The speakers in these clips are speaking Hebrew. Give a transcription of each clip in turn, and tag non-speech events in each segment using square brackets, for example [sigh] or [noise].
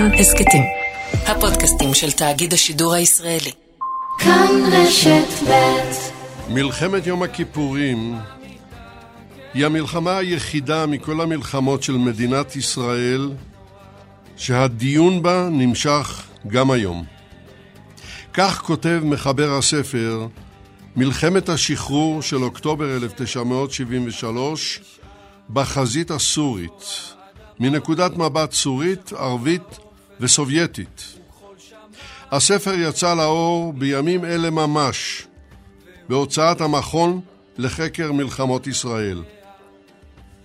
כאן הסכתים. הפודקאסטים של תאגיד השידור הישראלי. כאן רשת ב' מלחמת יום הכיפורים היא המלחמה היחידה מכל המלחמות של מדינת ישראל שהדיון בה נמשך גם היום. כך כותב מחבר הספר מלחמת השחרור של אוקטובר 1973 בחזית הסורית, מנקודת מבט סורית, ערבית וסובייטית. הספר יצא לאור בימים אלה ממש, בהוצאת המכון לחקר מלחמות ישראל.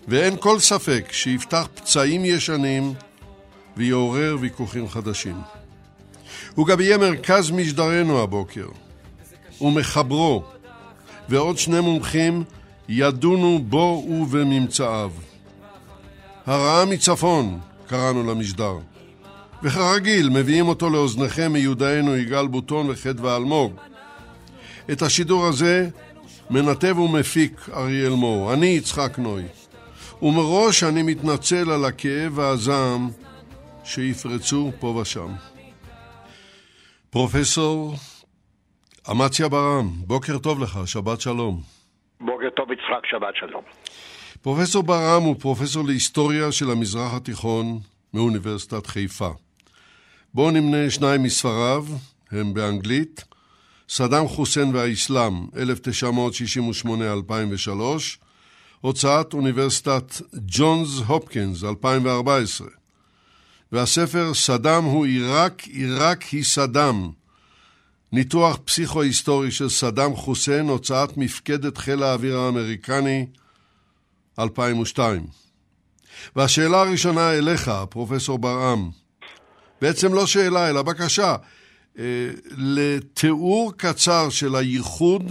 ואין כל ספק שיפתח פצעים ישנים ויעורר ויכוחים חדשים. הוא גם יהיה מרכז משדרנו הבוקר, ומחברו, ועוד שני מומחים ידונו בו ובממצאיו. הרעה מצפון, קראנו למשדר. וכרגיל, מביאים אותו לאוזניכם מיודענו יגאל בוטון וחדווה אלמוג. את השידור הזה מנתב ומפיק אריאל מור, אני יצחק נוי. ומראש אני מתנצל על הכאב והזעם שיפרצו פה ושם. פרופסור אמציה ברם, בוקר טוב לך, שבת שלום. בוקר טוב יצחק, שבת שלום. פרופסור ברם הוא פרופסור להיסטוריה של המזרח התיכון מאוניברסיטת חיפה. בואו נמנה שניים מספריו, הם באנגלית, סדאם חוסיין והאסלאם, 1968-2003, הוצאת אוניברסיטת ג'ונס הופקינס, 2014, והספר סדאם הוא עיראק, עיראק היא סדאם, ניתוח פסיכו-היסטורי של סדאם חוסיין, הוצאת מפקדת חיל האוויר האמריקני, 2002. והשאלה הראשונה אליך, פרופסור ברעם, בעצם לא שאלה אלא בקשה, אה, לתיאור קצר של הייחוד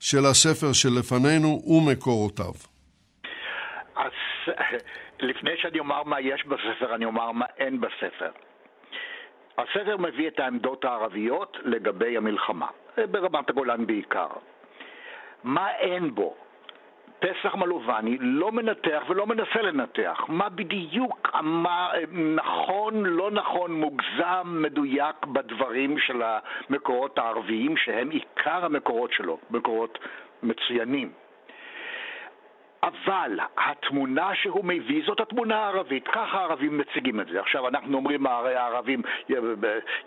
של הספר שלפנינו ומקורותיו. אז לפני שאני אומר מה יש בספר, אני אומר מה אין בספר. הספר מביא את העמדות הערביות לגבי המלחמה, ברמת הגולן בעיקר. מה אין בו? פסח מלובני לא מנתח ולא מנסה לנתח מה בדיוק, מה נכון, לא נכון, מוגזם, מדויק בדברים של המקורות הערביים שהם עיקר המקורות שלו, מקורות מצוינים. אבל התמונה שהוא מביא זאת התמונה הערבית, ככה הערבים מציגים את זה. עכשיו אנחנו אומרים, הרי הערבים,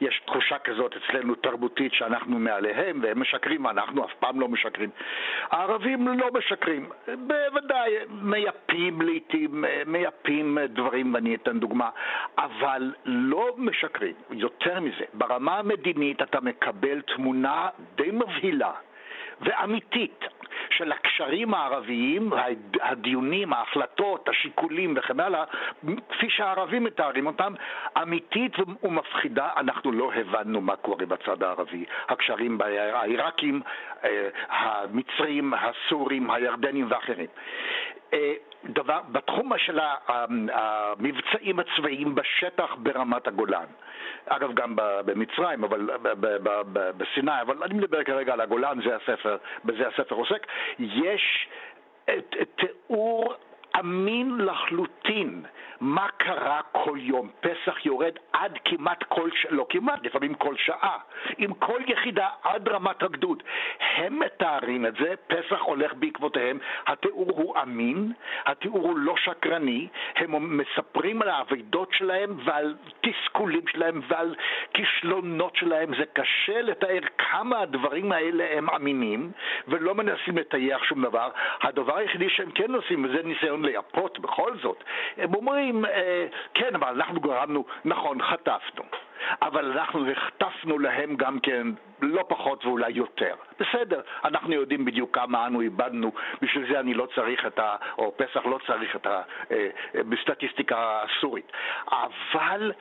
יש תחושה כזאת אצלנו תרבותית שאנחנו מעליהם והם משקרים, אנחנו אף פעם לא משקרים. הערבים לא משקרים, בוודאי מייפים לעיתים, מייפים דברים, ואני אתן דוגמה, אבל לא משקרים. יותר מזה, ברמה המדינית אתה מקבל תמונה די מבהילה. ואמיתית של הקשרים הערביים, הדיונים, ההחלטות, השיקולים וכן הלאה, כפי שהערבים מתארים אותם, אמיתית ומפחידה. אנחנו לא הבנו מה קורה בצד הערבי. הקשרים העיראקים, אה, המצרים, הסורים, הירדנים ואחרים. דבר, בתחום של המבצעים הצבאיים בשטח ברמת הגולן. אגב, גם במצרים, אבל בסיני, אבל אני מדבר כרגע על הגולן, זה הספר, בזה הספר עוסק. יש תיאור אמין לחלוטין מה קרה כל יום. פסח יורד עד כמעט כל, שעה, לא כמעט, לפעמים כל שעה, עם כל יחידה עד רמת הגדוד. הם מתארים את זה, פסח הולך בעקבותיהם, התיאור הוא אמין, התיאור הוא לא שקרני, הם מספרים על האבדות שלהם ועל תסכולים שלהם ועל כישלונות שלהם. זה קשה לתאר כמה הדברים האלה הם אמינים ולא מנסים לטייח שום דבר. הדבר היחידי שהם כן עושים, וזה ניסיון לייפות בכל זאת, הם אומרים אה, כן, אבל אנחנו גרמנו, נכון, חטפנו. אבל אנחנו החטפנו להם גם כן לא פחות ואולי יותר. בסדר, אנחנו יודעים בדיוק כמה אנו איבדנו, בשביל זה אני לא צריך את ה... או פסח לא צריך את ה... אה, אה, בסטטיסטיקה הסורית. אבל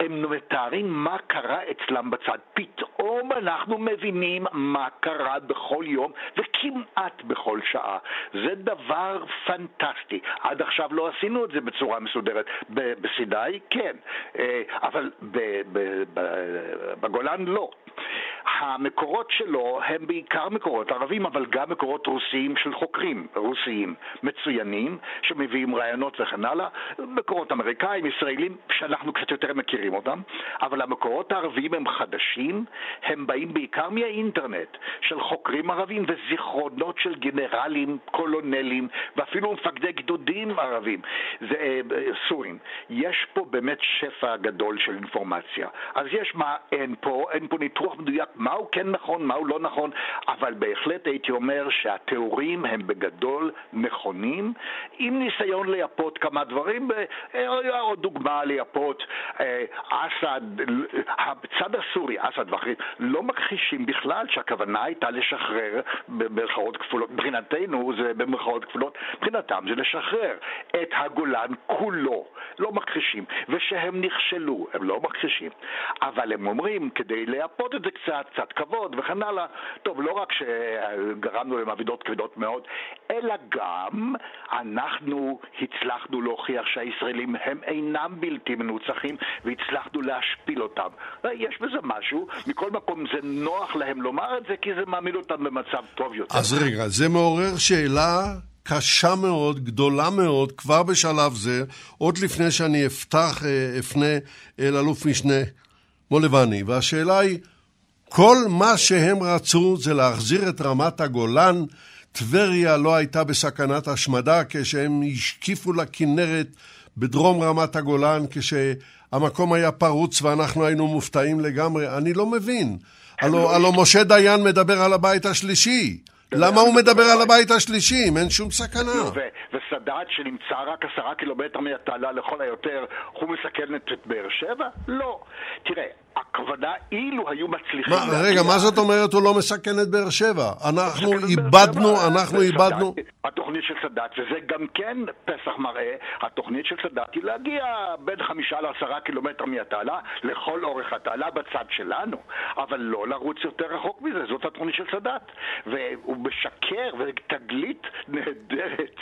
הם מתארים מה קרה אצלם בצד. פתאום אנחנו מבינים מה קרה בכל יום וכמעט בכל שעה. זה דבר פנטסטי. עד עכשיו לא עשינו את זה בצורה מסודרת. בסיני כן, אה, אבל בגולן לא. המקורות שלו הם בעיקר מקורות ערבים, אבל גם מקורות רוסיים של חוקרים רוסיים מצוינים, שמביאים רעיונות וכן הלאה, מקורות אמריקאים, ישראלים, שאנחנו קצת יותר מכירים אותם, אבל המקורות הערביים הם חדשים, הם באים בעיקר מהאינטרנט, של חוקרים ערבים וזיכרונות של גנרלים, קולונלים, ואפילו מפקדי גדודים ערבים, זה, אה, סורים. יש פה באמת שפע גדול של אינפורמציה. אז יש מה אין פה, אין פה ניתוח מדויק מהו כן נכון, מהו לא נכון, אבל בהחלט הייתי אומר שהתיאורים הם בגדול נכונים, עם ניסיון לייפות כמה דברים, אה, עוד דוגמה לייפות, אה, אסד, הצד הסורי, אסד ואחרים, לא מכחישים בכלל שהכוונה הייתה לשחרר במרכאות כפולות, מבחינתנו זה במרכאות כפולות, מבחינתם זה לשחרר את הגולן כולו, לא מכחישים, ושהם נכשלו, הם לא מכחישים, אבל הם אומרים, כדי לייפות את זה קצת, קצת כבוד וכן הלאה, טוב, לא רק שגרמנו להם אבידות כבדות מאוד, אלא גם אנחנו הצלחנו להוכיח שהישראלים הם אינם בלתי מנוצחים והצלחנו להשפיל אותם. יש בזה משהו, מכל מקום זה נוח להם לומר את זה כי זה מעמיד אותם במצב טוב יותר. אז רגע, זה מעורר שאלה קשה מאוד, גדולה מאוד, כבר בשלב זה, עוד לפני שאני אפתח, אה, אפנה אל אלוף משנה מולבני. והשאלה היא, כל מה שהם רצו זה להחזיר את רמת הגולן. טבריה לא הייתה בסכנת השמדה כשהם השקיפו לכנרת בדרום רמת הגולן, כשהמקום היה פרוץ ואנחנו היינו מופתעים לגמרי. אני לא מבין. הלו, לא משה דיין מדבר על הבית השלישי. למה הוא מדבר על הבית השלישי אם אין שום סכנה? וסאדאת שנמצא רק עשרה קילומטר מהתעלה לכל היותר, הוא מסכן את באר שבע? לא. תראה, הכוונה אילו היו מצליחים... מה, רגע, מה זאת אומרת הוא לא מסכן את באר שבע? אנחנו איבדנו, אנחנו איבדנו... התוכנית של סאדאת, וזה גם כן פסח מראה, התוכנית של סאדאת היא להגיע בין חמישה לעשרה קילומטר מהתעלה, לכל אורך התעלה בצד שלנו, אבל לא לרוץ יותר רחוק מזה, זאת התוכנית של סאדאת. והוא משקר, ותגלית נהדרת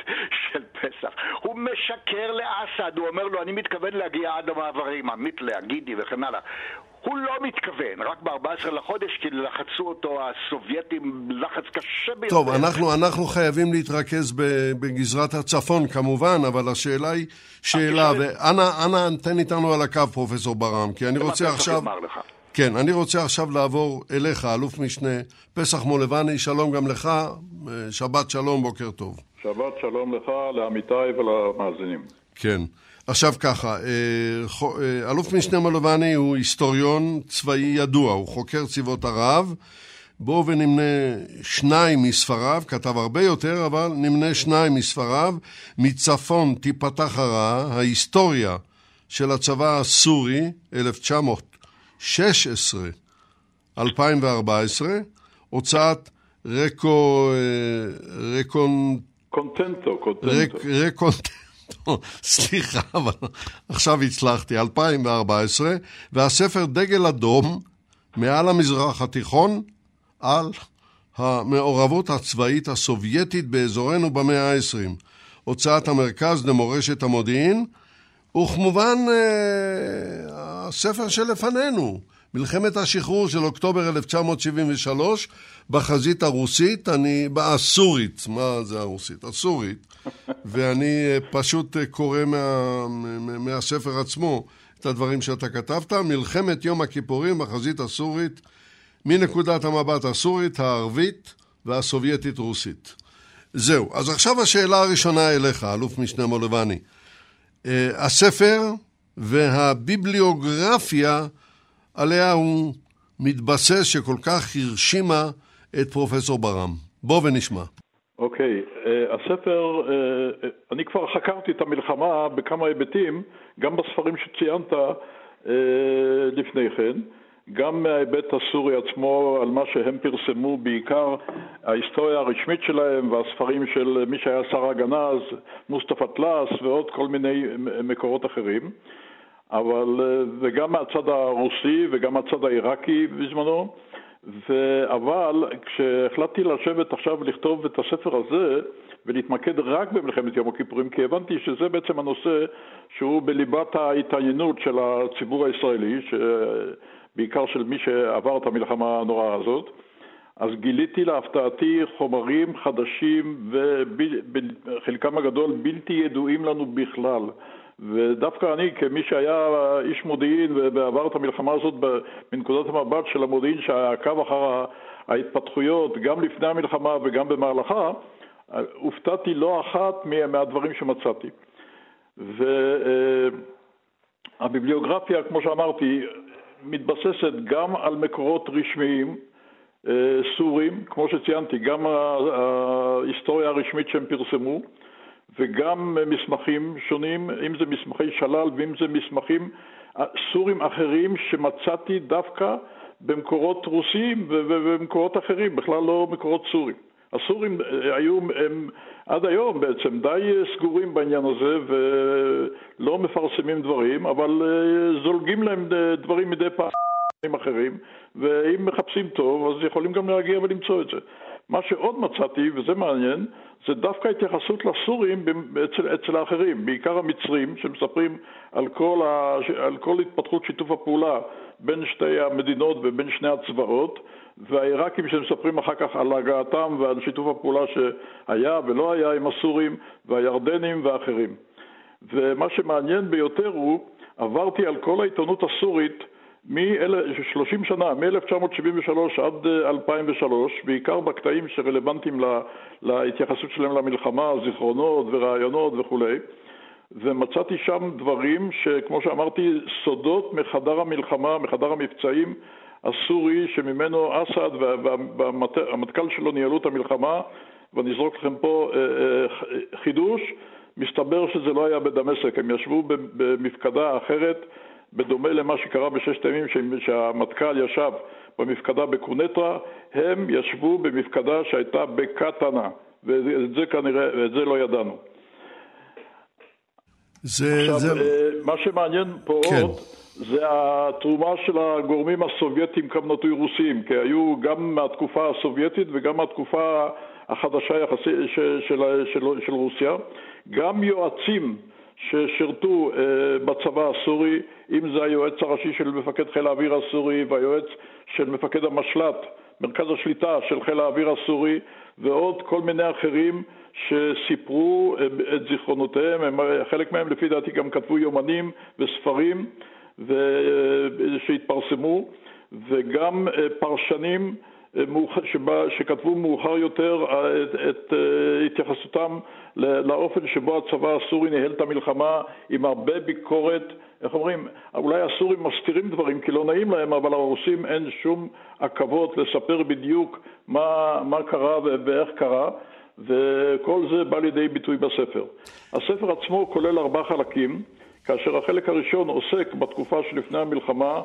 של פסח. הוא משקר לאסד, הוא אומר לו, אני מתכוון להגיע עד המעברים, עמית להגידי וכן הלאה. הוא לא מתכוון, רק ב-14 לחודש, כי לחצו אותו הסובייטים לחץ קשה ביותר. טוב, אנחנו, אנחנו חייבים להתרכז בגזרת הצפון כמובן, אבל השאלה היא שאלה, ואנא תן איתנו על הקו, פרופסור ברם, כי אני רוצה עכשיו... כן, אני רוצה עכשיו לעבור אליך, אלוף משנה פסח מולבני, שלום גם לך, שבת שלום, בוקר טוב. שבת שלום לך, לעמיתיי ולמאזינים. כן. עכשיו ככה, אה, אה, אלוף משנה מולבני הוא היסטוריון צבאי ידוע, הוא חוקר צבאות ערב. בואו ונמנה שניים מספריו, כתב הרבה יותר, אבל נמנה שניים מספריו. מצפון תיפתח הרעה, ההיסטוריה של הצבא הסורי, 1916, 2014, הוצאת רקו... אה, רקון... קונטנטו, קונטנטו. רקונטנטו. סליחה, אבל עכשיו הצלחתי, 2014, והספר דגל אדום מעל המזרח התיכון על המעורבות הצבאית הסובייטית באזורנו במאה ה-20. הוצאת המרכז למורשת המודיעין, וכמובן אה, הספר שלפנינו, מלחמת השחרור של אוקטובר 1973 בחזית הרוסית, אני, הסורית, מה זה הרוסית? הסורית, [laughs] ואני אה, פשוט אה, קורא מה, מהספר עצמו את הדברים שאתה כתבת, מלחמת יום הכיפורים בחזית הסורית, מנקודת המבט הסורית, הערבית והסובייטית-רוסית. זהו, אז עכשיו השאלה הראשונה אליך, אלוף משנה מולבני. אה, הספר והביבליוגרפיה עליה הוא מתבסס שכל כך הרשימה את פרופסור ברם. בוא ונשמע. אוקיי, okay. uh, הספר, uh, אני כבר חקרתי את המלחמה בכמה היבטים, גם בספרים שציינת uh, לפני כן, גם מההיבט הסורי עצמו, על מה שהם פרסמו, בעיקר ההיסטוריה הרשמית שלהם והספרים של מי שהיה שר ההגנה אז, מוסטפא טלאס ועוד כל מיני מקורות אחרים. אבל, אה, וגם מהצד הרוסי וגם מהצד העיראקי בזמנו. אבל כשהחלטתי לשבת עכשיו ולכתוב את הספר הזה ולהתמקד רק במלחמת יום הכיפורים, כי הבנתי שזה בעצם הנושא שהוא בליבת ההתעניינות של הציבור הישראלי, בעיקר של מי שעבר את המלחמה הנוראה הזאת. אז גיליתי להפתעתי חומרים חדשים וחלקם הגדול בלתי ידועים לנו בכלל. ודווקא אני, כמי שהיה איש מודיעין ועבר את המלחמה הזאת מנקודת המבט של המודיעין שעקב אחר ההתפתחויות גם לפני המלחמה וגם במהלכה, הופתעתי לא אחת מהדברים שמצאתי. והביבליוגרפיה, כמו שאמרתי, מתבססת גם על מקורות רשמיים אה, סורים, כמו שציינתי, גם ההיסטוריה הרשמית שהם פרסמו, וגם מסמכים שונים, אם זה מסמכי שלל ואם זה מסמכים אה, סורים אחרים שמצאתי דווקא במקורות רוסיים ובמקורות אחרים, בכלל לא מקורות סורים. הסורים אה, היו הם, עד היום בעצם די סגורים בעניין הזה ולא מפרסמים דברים, אבל זולגים להם דברים מדי פעם. אחרים, ואם מחפשים טוב, אז יכולים גם להגיע ולמצוא את זה. מה שעוד מצאתי, וזה מעניין, זה דווקא התייחסות לסורים אצל, אצל האחרים, בעיקר המצרים, שמספרים על כל, ה, על כל התפתחות שיתוף הפעולה בין שתי המדינות ובין שני הצבאות, והעיראקים שמספרים אחר כך על הגעתם ועל שיתוף הפעולה שהיה ולא היה עם הסורים, והירדנים ואחרים. ומה שמעניין ביותר הוא, עברתי על כל העיתונות הסורית מ-30 שנה, מ-1973 עד 2003, אה, בעיקר בקטעים שרלוונטיים להתייחסות שלהם למלחמה, זיכרונות ורעיונות וכולי, ומצאתי שם דברים שכמו שאמרתי, סודות מחדר המלחמה, מחדר המבצעים הסורי, שממנו אסד והמטכ"ל שלו ניהלו את המלחמה, ואני אזרוק לכם פה אה, אה, חידוש, מסתבר שזה לא היה בדמשק, הם ישבו במפקדה אחרת בדומה למה שקרה בששת הימים שהמטכ"ל ישב במפקדה בקונטרה, הם ישבו במפקדה שהייתה בקטנה, ואת זה כנראה, ואת זה לא ידענו. זה, עכשיו, זה... אה, מה שמעניין פה כן. עוד זה התרומה של הגורמים הסובייטים כמנותוי רוסיים, כי היו גם מהתקופה הסובייטית וגם מהתקופה החדשה יחסית של, של, של, של רוסיה, גם יועצים ששירתו אה, בצבא הסורי, אם זה היועץ הראשי של מפקד חיל האוויר הסורי והיועץ של מפקד המשל"ט, מרכז השליטה של חיל האוויר הסורי, ועוד כל מיני אחרים שסיפרו אה, את זיכרונותיהם, הם, חלק מהם לפי דעתי גם כתבו יומנים וספרים. אה, שהתפרסמו, וגם פרשנים שכתבו מאוחר יותר אה, את, את אה, התייחסותם לאופן שבו הצבא הסורי ניהל את המלחמה עם הרבה ביקורת, איך אומרים, אולי הסורים מסתירים דברים כי לא נעים להם, אבל לרוסים אין שום עכבות לספר בדיוק מה, מה קרה ואיך קרה. וכל זה בא לידי ביטוי בספר. הספר עצמו כולל ארבעה חלקים, כאשר החלק הראשון עוסק בתקופה שלפני המלחמה,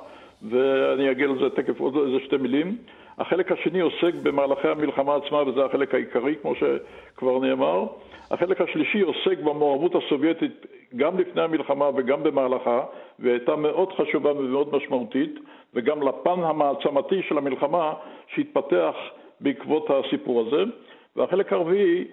ואני אגיע לזה תכף עוד איזה שתי מילים. החלק השני עוסק במהלכי המלחמה עצמה, וזה החלק העיקרי, כמו שכבר נאמר. החלק השלישי עוסק במעורבות הסובייטית גם לפני המלחמה וגם במהלכה, והייתה מאוד חשובה ומאוד משמעותית, וגם לפן המעצמתי של המלחמה שהתפתח בעקבות הסיפור הזה. והחלק הרביעי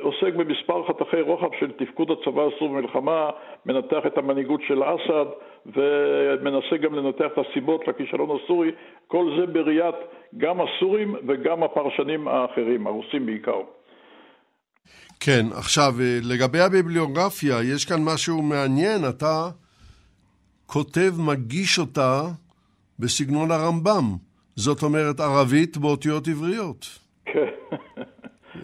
עוסק במספר חתכי רוחב של תפקוד הצבא הסורי במלחמה, מנתח את המנהיגות של אסד ומנסה גם לנתח את הסיבות לכישלון הסורי, כל זה בראיית גם הסורים וגם הפרשנים האחרים, הרוסים בעיקר. כן, עכשיו לגבי הביבליוגרפיה, יש כאן משהו מעניין, אתה כותב, מגיש אותה בסגנון הרמב"ם, זאת אומרת ערבית באותיות עבריות.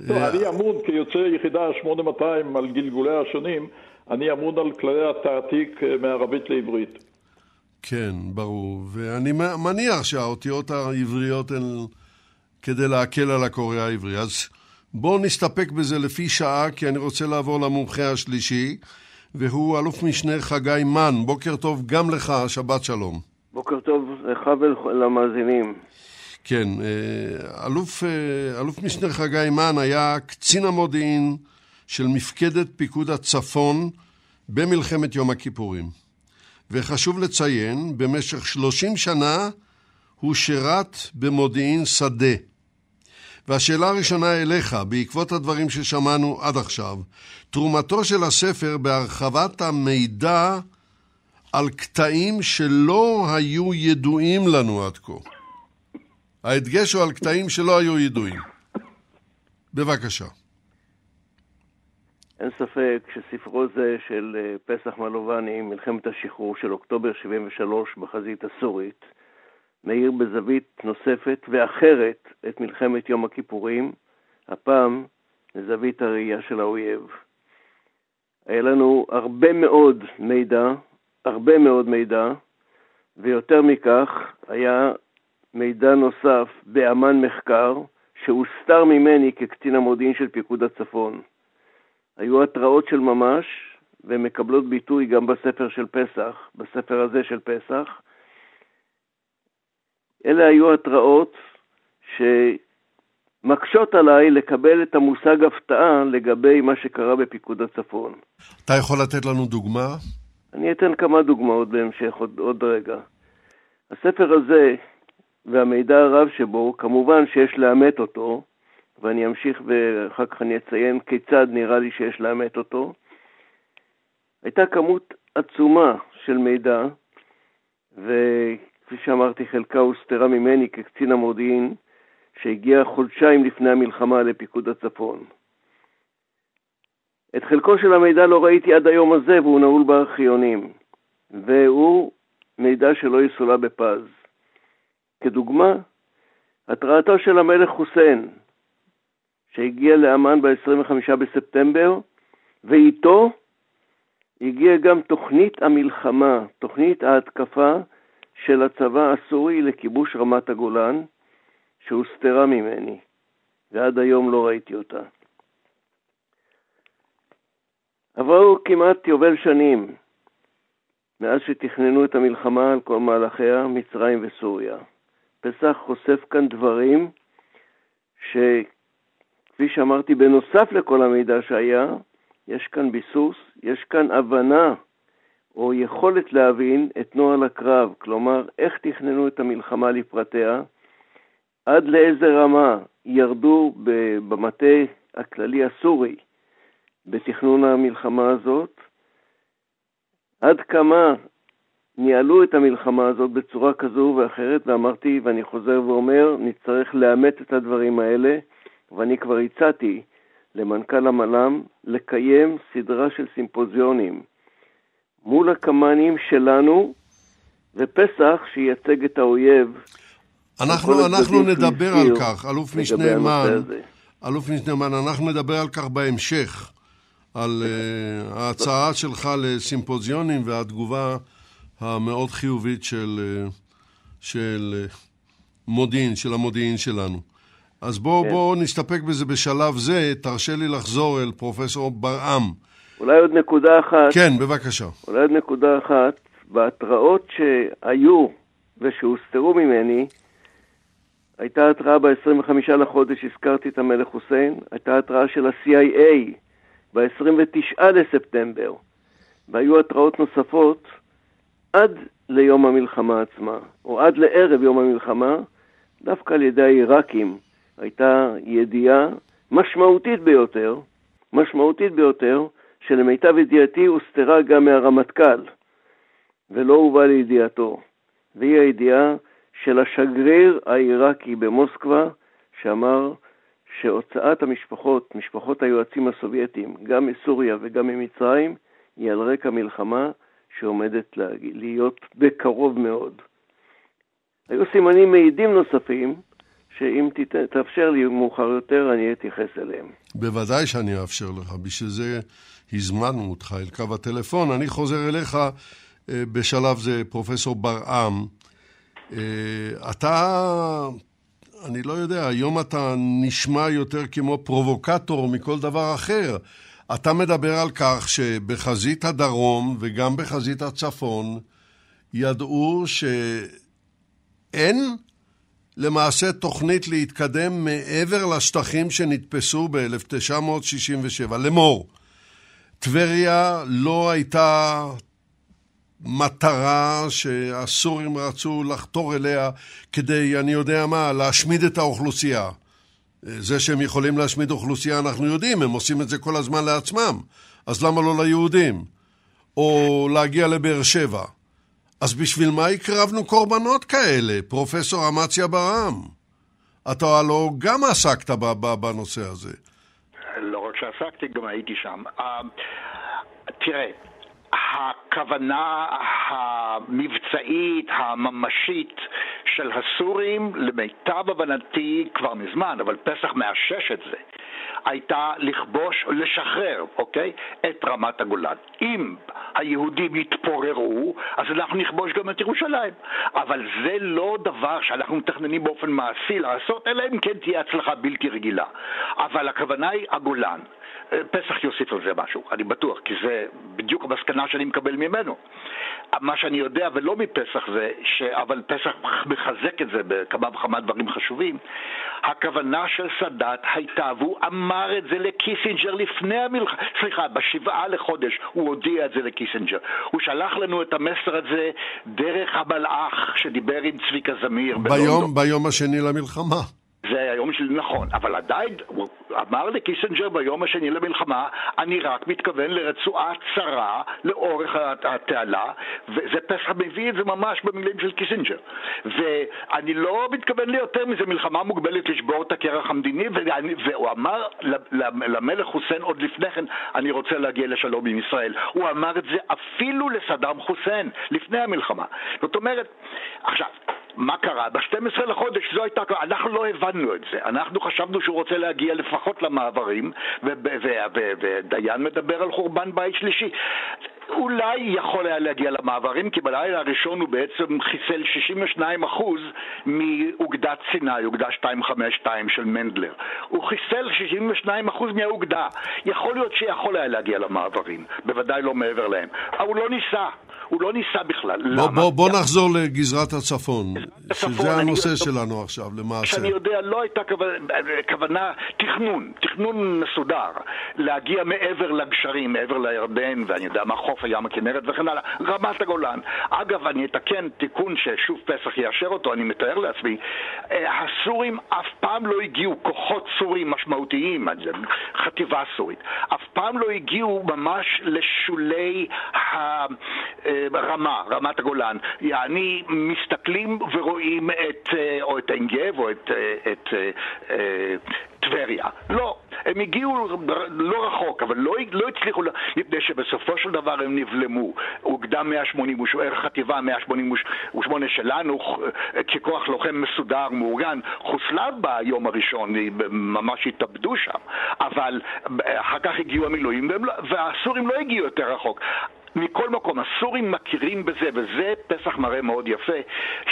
טוב, אני אמון כיוצא יחידה 8200 על גלגוליה השונים, אני אמון על כללי התעתיק אה, מערבית לעברית. כן, ברור. ואני מניח שהאותיות העבריות הן כדי להקל על הקורא העברי. אז בואו נסתפק בזה לפי שעה, כי אני רוצה לעבור למומחה השלישי, והוא אלוף משנה חגי מן. בוקר טוב גם לך, שבת שלום. בוקר טוב לך ולמאזינים. כן, אה, אלוף, אה, אלוף משנה חגי מן היה קצין המודיעין של מפקדת פיקוד הצפון במלחמת יום הכיפורים. וחשוב לציין, במשך 30 שנה הוא שירת במודיעין שדה. והשאלה הראשונה אליך, בעקבות הדברים ששמענו עד עכשיו, תרומתו של הספר בהרחבת המידע על קטעים שלא היו ידועים לנו עד כה. ההדגש הוא על קטעים שלא היו ידועים. בבקשה. אין ספק שספרו זה של אה, פסח מלובני, מלחמת השחרור של אוקטובר 73 בחזית הסורית, מאיר בזווית נוספת ואחרת את מלחמת יום הכיפורים, הפעם לזווית הראייה של האויב. היה לנו הרבה מאוד מידע, הרבה מאוד מידע, ויותר מכך, היה מידע נוסף באמן מחקר, שהוסתר ממני כקצין המודיעין של פיקוד הצפון. היו התראות של ממש, והן מקבלות ביטוי גם בספר של פסח, בספר הזה של פסח. אלה היו התראות שמקשות עליי לקבל את המושג הפתעה לגבי מה שקרה בפיקוד הצפון. אתה יכול לתת לנו דוגמה? אני אתן כמה דוגמאות בהמשך עוד, עוד רגע. הספר הזה והמידע הרב שבו, כמובן שיש לאמת אותו, ואני אמשיך ואחר כך אני אציין כיצד נראה לי שיש לאמת אותו. הייתה כמות עצומה של מידע, וכפי שאמרתי, חלקה הוסתרה ממני כקצין המודיעין, שהגיע חודשיים לפני המלחמה לפיקוד הצפון. את חלקו של המידע לא ראיתי עד היום הזה, והוא נעול בארכיונים, והוא מידע שלא יסולא בפז. כדוגמה, התרעתו של המלך חוסיין, שהגיע לאמן ב-25 בספטמבר, ואיתו הגיעה גם תוכנית המלחמה, תוכנית ההתקפה של הצבא הסורי לכיבוש רמת הגולן, שהוסתרה ממני, ועד היום לא ראיתי אותה. עברו כמעט יובל שנים מאז שתכננו את המלחמה על כל מהלכיה, מצרים וסוריה. פסח חושף כאן דברים שכפי שאמרתי, בנוסף לכל המידע שהיה, יש כאן ביסוס, יש כאן הבנה או יכולת להבין את נוהל הקרב, כלומר, איך תכננו את המלחמה לפרטיה, עד לאיזה רמה ירדו במטה הכללי הסורי בתכנון המלחמה הזאת, עד כמה ניהלו את המלחמה הזאת בצורה כזו ואחרת, ואמרתי, ואני חוזר ואומר, נצטרך לאמת את הדברים האלה, ואני כבר הצעתי למנכ"ל המל"ם לקיים סדרה של סימפוזיונים מול הקמ"נים שלנו, ופסח שייצג את האויב. אנחנו, אנחנו נדבר על כך, אלוף משנה מן, אלוף משנה מן, אנחנו נדבר על כך בהמשך, על uh, ההצעה שלך לסימפוזיונים והתגובה המאוד חיובית של, אה, של אה, מודיעין, של המודיעין שלנו. אז בואו כן. בוא נסתפק בזה בשלב זה, תרשה לי לחזור אל פרופסור ברעם. אולי עוד נקודה אחת. כן, בבקשה. אולי עוד נקודה אחת. בהתראות שהיו ושהוסתרו ממני, הייתה התראה ב-25 לחודש, הזכרתי את המלך חוסיין, הייתה התראה של ה-CIA ב-29 לספטמבר, והיו התראות נוספות עד ליום המלחמה עצמה, או עד לערב יום המלחמה, דווקא על ידי העיראקים, הייתה ידיעה משמעותית ביותר, משמעותית ביותר, שלמיטב ידיעתי הוסתרה גם מהרמטכ"ל, ולא הובא לידיעתו, והיא הידיעה של השגריר העיראקי במוסקבה, שאמר שהוצאת המשפחות, משפחות היועצים הסובייטים, גם מסוריה וגם ממצרים, היא על רקע מלחמה שעומדת להיות בקרוב מאוד. היו סימנים מעידים נוספים, שאם תאפשר לי מאוחר יותר, אני אתייחס אליהם. בוודאי שאני אאפשר לך, בשביל זה הזמנו אותך אל קו הטלפון. אני חוזר אליך אה, בשלב זה, פרופסור ברעם. אה, אתה, אני לא יודע, היום אתה נשמע יותר כמו פרובוקטור מכל דבר אחר. אתה מדבר על כך שבחזית הדרום וגם בחזית הצפון ידעו שאין למעשה תוכנית להתקדם מעבר לשטחים שנתפסו ב-1967. לאמור, טבריה לא הייתה מטרה שהסורים רצו לחתור אליה כדי, אני יודע מה, להשמיד את האוכלוסייה. זה שהם יכולים להשמיד אוכלוסייה אנחנו יודעים, הם עושים את זה כל הזמן לעצמם, אז למה לא ליהודים? או להגיע לבאר שבע. אז בשביל מה הקרבנו קורבנות כאלה, פרופסור אמציה ברעם? אתה הלוא גם עסקת בנושא הזה. לא רק שעסקתי, גם הייתי שם. Uh, תראה, הכוונה המבצעית, הממשית של הסורים, למיטב הבנתי כבר מזמן, אבל פסח מאשש את זה, הייתה לכבוש, לשחרר, אוקיי? את רמת הגולן. אם היהודים יתפוררו, אז אנחנו נכבוש גם את ירושלים. אבל זה לא דבר שאנחנו מתכננים באופן מעשי לעשות, אלא אם כן תהיה הצלחה בלתי רגילה. אבל הכוונה היא הגולן. פסח יוסיף על זה משהו, אני בטוח, כי זה בדיוק המסקנה שאני מקבל ממנו. מה שאני יודע, ולא מפסח זה, ש... אבל פסח מחזק את זה בכמה וכמה דברים חשובים, הכוונה של סאדאת הייתה, והוא אמר את זה לקיסינג'ר לפני המלחמה, סליחה, בשבעה לחודש הוא הודיע את זה לקיסינג'ר. הוא שלח לנו את המסר הזה דרך המלאך שדיבר עם צביקה זמיר. ביום, ביום השני למלחמה. זה היום שלי נכון, אבל עדיין, הוא אמר לקיסנג'ר ביום השני למלחמה, אני רק מתכוון לרצועה צרה לאורך התעלה, וזה פסח מביא את זה ממש במילים של קיסנג'ר. ואני לא מתכוון ליותר מזה מלחמה מוגבלת לשבור את הקרח המדיני, ואני, והוא אמר למלך חוסיין עוד לפני כן, אני רוצה להגיע לשלום עם ישראל. הוא אמר את זה אפילו לסדאם חוסיין, לפני המלחמה. זאת אומרת, עכשיו, מה קרה? ב-12 לחודש זו הייתה, אנחנו לא הבנו את זה. אנחנו חשבנו שהוא רוצה להגיע לפחות למעברים, ודיין מדבר על חורבן בית שלישי. אולי יכול היה להגיע למעברים, כי בלילה הראשון הוא בעצם חיסל 62% מאוגדת סיני, אוגדה 252 של מנדלר. הוא חיסל 62% מהאוגדה. יכול להיות שיכול היה להגיע למעברים, בוודאי לא מעבר להם. אבל הוא לא ניסה. הוא לא ניסה בכלל. בוא, למה? בוא, בוא נחזור לגזרת הצפון, הצפון שזה הנושא שלנו עכשיו, למעשה. שאני יודע, לא הייתה כוונה, כוונה, תכנון, תכנון מסודר, להגיע מעבר לגשרים, מעבר לירדן, ואני יודע מה, חוף הים הכנרת וכן הלאה, רמת הגולן. אגב, אני אתקן תיקון ששוב פסח יאשר אותו, אני מתאר לעצמי, אה, הסורים אף פעם לא הגיעו, כוחות סורים משמעותיים, חטיבה סורית, אף פעם לא הגיעו ממש לשולי ה... אה, רמה, רמת הגולן. יעני, מסתכלים ורואים את, אה, או את עין גב או את, אה, אה, טבריה. לא. הם הגיעו לא רחוק, אבל לא, לא הצליחו, מפני שבסופו של דבר הם נבלמו. אוגדה 188, חטיבה 188 שלנו, ככוח לוחם מסודר, מאורגן, חוסלה ביום הראשון, ממש התאבדו שם. אבל אחר כך הגיעו המילואים, לא, והסורים לא הגיעו יותר רחוק. מכל מקום, הסורים מכירים בזה, וזה פסח מראה מאוד יפה,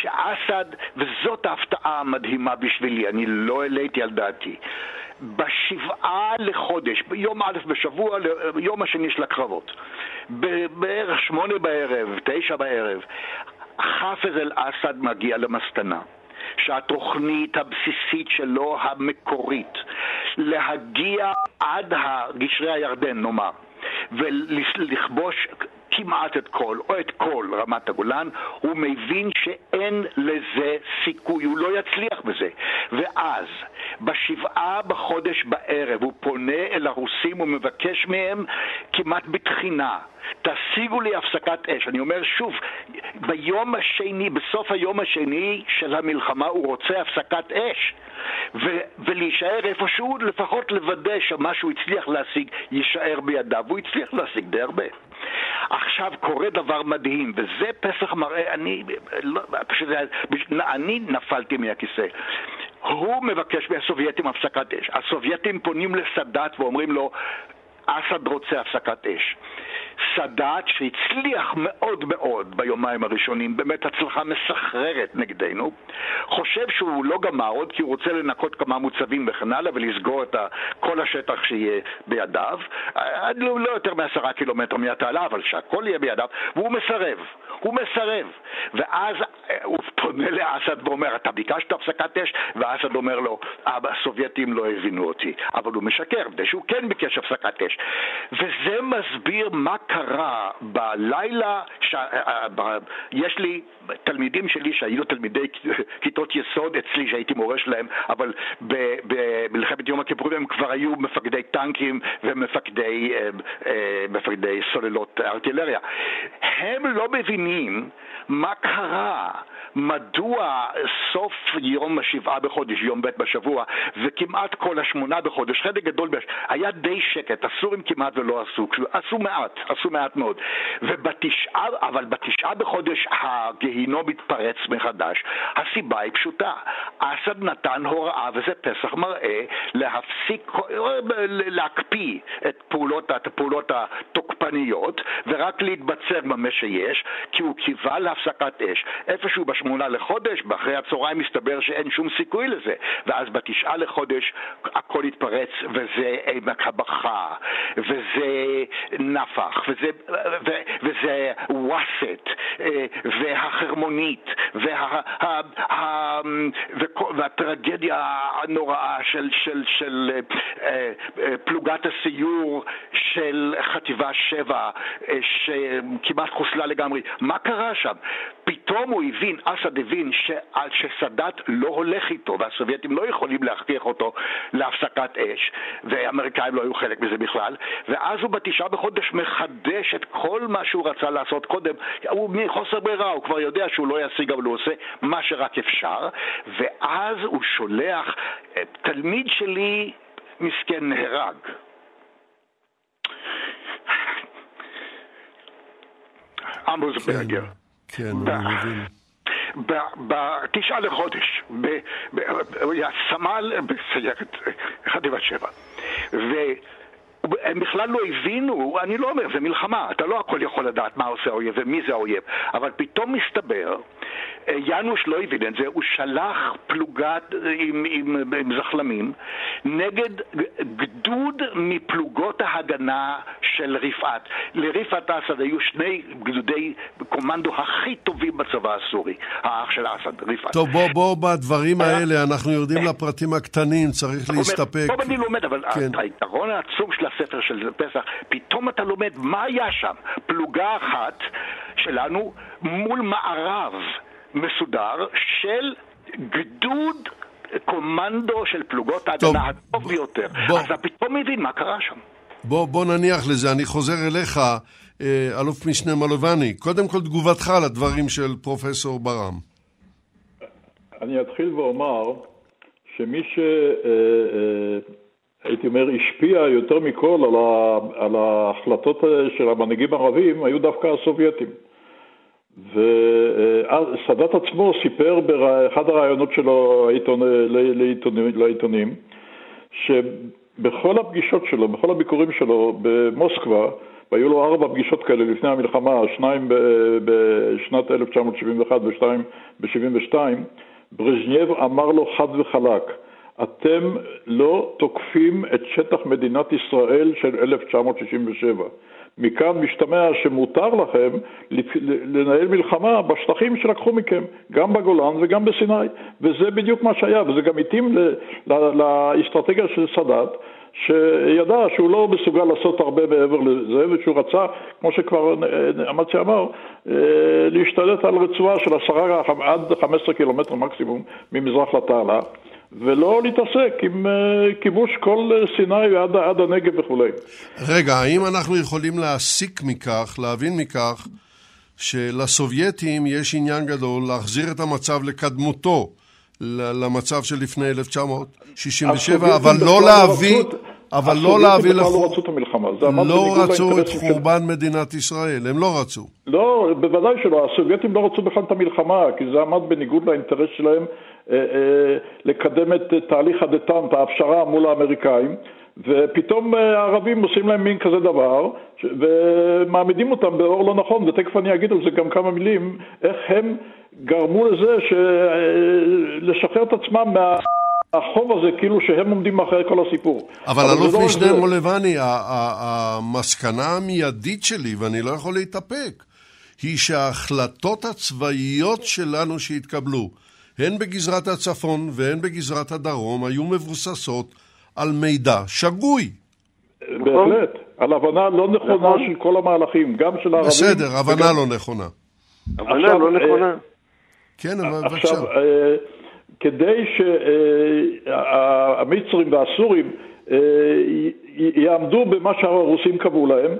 שאסד, וזאת ההפתעה המדהימה בשבילי, אני לא העליתי על דעתי. בשבעה לחודש, ביום א' בשבוע, יום השני של הקרבות, בערך שמונה בערב, תשע בערב, חאפז אל-אסד מגיע למסקנה. שהתוכנית הבסיסית שלו, המקורית, להגיע עד גשרי הירדן, נאמר, ולכבוש כמעט את כל, או את כל רמת הגולן, הוא מבין שאין לזה סיכוי, הוא לא יצליח בזה. ואז, בשבעה בחודש בערב, הוא פונה אל הרוסים ומבקש מהם כמעט בתחינה, תשיגו לי הפסקת אש. אני אומר שוב, ביום השני, בסוף היום השני של המלחמה הוא רוצה הפסקת אש. ו- ולהישאר איפשהו, לפחות לוודא שמה שהוא הצליח להשיג יישאר בידיו, והוא הצליח להשיג די הרבה. עכשיו קורה דבר מדהים, וזה פסח מראה, אני, לא, פשוט, אני נפלתי מהכיסא. הוא מבקש מהסובייטים הפסקת אש. הסובייטים פונים לסאדאת ואומרים לו, אסד רוצה הפסקת אש. סאדאת, שהצליח מאוד מאוד ביומיים הראשונים, באמת הצלחה מסחררת נגדנו, חושב שהוא לא גמר עוד כי הוא רוצה לנקות כמה מוצבים וכן הלאה ולסגור את כל השטח שיהיה בידיו, לא, לא יותר מעשרה קילומטר מהתעלה, אבל שהכל יהיה בידיו, והוא מסרב. הוא מסרב. ואז אה, הוא פונה לאסד ואומר, אתה ביקשת הפסקת אש? ואסד אומר לו, הסובייטים לא הבינו אותי. אבל הוא משקר, מפני שהוא כן ביקש הפסקת אש. וזה מסביר מה קרה בלילה. יש לי תלמידים שלי שהיו תלמידי כיתות יסוד אצלי, שהייתי מורה שלהם, אבל במלחמת יום הכיפורים הם כבר היו מפקדי טנקים ומפקדי מפקדי סוללות ארטילריה. הם לא מבינים מה קרה מדוע סוף יום השבעה בחודש, יום ב' בשבוע, וכמעט כל השמונה בחודש, חלק גדול. היה די שקט, הסורים כמעט ולא עשו, עשו מעט, עשו מעט מאוד. ובתשעה, אבל בתשעה בחודש הגיהינום התפרץ מחדש. הסיבה היא פשוטה, אסד נתן הוראה, וזה פסח מראה, להפסיק, להקפיא את פעולות, את הפעולות התוקפניות, ורק להתבצר במה שיש, כי הוא קיווה להפסקת אש. איפשהו בשמונה לחודש, ואחרי הצהריים מסתבר שאין שום סיכוי לזה. ואז בתשעה לחודש הכל התפרץ, וזה עמק הבכה, וזה נפח, וזה, ו, וזה ווסת, אה, והחרמונית, והטרגדיה הנוראה של, של, של אה, אה, פלוגת הסיור של חטיבה 7, שכמעט חוסלה לגמרי. מה קרה שם? פתאום הוא הבין, אסד הבין. שסאדאת לא הולך איתו והסובייטים לא יכולים להכריח אותו להפסקת אש והאמריקאים לא היו חלק מזה בכלל ואז הוא בתשעה בחודש מחדש את כל מה שהוא רצה לעשות קודם הוא מחוסר ברירה, הוא כבר יודע שהוא לא ישיג אבל הוא עושה מה שרק אפשר ואז הוא שולח תלמיד שלי מסכן נהרג עמוס ברגר כן, אני מבין. בתשעה לחודש, הוא היה סמל בסיירת חטיבת שבע. והם בכלל לא הבינו, אני לא אומר, זה מלחמה, אתה לא הכל יכול לדעת מה עושה האויב ומי זה האויב, אבל פתאום מסתבר יאנוש לא הבין את זה, הוא שלח פלוגה עם, עם, עם זחלמים נגד גדוד מפלוגות ההגנה של רפעת. לרפעת אסד היו שני גדודי קומנדו הכי טובים בצבא הסורי, האח של אסד, רפעת. טוב, בוא, בוא בדברים האלה, אנחנו יורדים לפרטים הקטנים, צריך להסתפק. טוב, אני לומד, אבל כן. היתרון העצום של הספר של פסח, פתאום אתה לומד מה היה שם. פלוגה אחת שלנו מול מערב. מסודר של גדוד קומנדו של פלוגות ההגנה הטוב ביותר. בוא. אז אתה פתאום מבין מה קרה שם. בוא, בוא נניח לזה, אני חוזר אליך, אה, אלוף משנה מלובני. קודם כל תגובתך לדברים של פרופסור ברם. אני אתחיל ואומר שמי ש... אה, אה, הייתי אומר, השפיע יותר מכל על ההחלטות של המנהיגים הערבים היו דווקא הסובייטים. וסאדאת עצמו סיפר באחד הראיונות שלו לעיתונים, לעיתונים שבכל הפגישות שלו, בכל הביקורים שלו במוסקבה, והיו לו ארבע פגישות כאלה לפני המלחמה, שניים בשנת 1971 ושתיים ב-72, ברז'נייב אמר לו חד וחלק, אתם לא תוקפים את שטח מדינת ישראל של 1967. מכאן משתמע שמותר לכם לנהל מלחמה בשטחים שלקחו מכם, גם בגולן וגם בסיני, וזה בדיוק מה שהיה, וזה גם התאים לאסטרטגיה של סאדאת, שידע שהוא לא מסוגל לעשות הרבה מעבר לזה, ושהוא רצה, כמו שכבר אמצי אמר, אה, להשתלט על רצועה של עשרה עד 15 קילומטר מקסימום ממזרח לתעלה. ולא להתעסק עם uh, כיבוש כל uh, סיני עד, עד הנגב וכולי. רגע, האם אנחנו יכולים להסיק מכך, להבין מכך, שלסובייטים יש עניין גדול להחזיר את המצב לקדמותו, למצב שלפני 1967, אבל לא להביא... אבל לא להביא לח... לא רצו את המלחמה. לא רצו את חורבן של... מדינת ישראל, הם לא רצו. לא, בוודאי שלא. הסובייטים לא רצו בכלל את המלחמה, כי זה עמד בניגוד לאינטרס שלהם אה, אה, לקדם את תהליך הדטנט, ההפשרה מול האמריקאים, ופתאום אה, הערבים עושים להם מין כזה דבר, ומעמידים אותם באור לא נכון, ותכף אני אגיד על זה גם כמה מילים, איך הם גרמו לזה לשחרר את עצמם מה... החוב הזה כאילו שהם עומדים מאחורי כל הסיפור. אבל אלוף לא משנה מולבני, המסקנה המיידית שלי, ואני לא יכול להתאפק, היא שההחלטות הצבאיות שלנו שהתקבלו, הן בגזרת הצפון והן בגזרת הדרום, היו מבוססות על מידע שגוי. בהחלט. על הבנה לא נכונה נכון. של כל המהלכים, גם של הערבים. בסדר, הבנה וגם- לא נכונה. הבנה לא אה, נכונה. כן, אבל בבקשה. עכשיו, אה, כדי שהמצרים והסורים אה, י- יעמדו במה שהרוסים קבעו להם,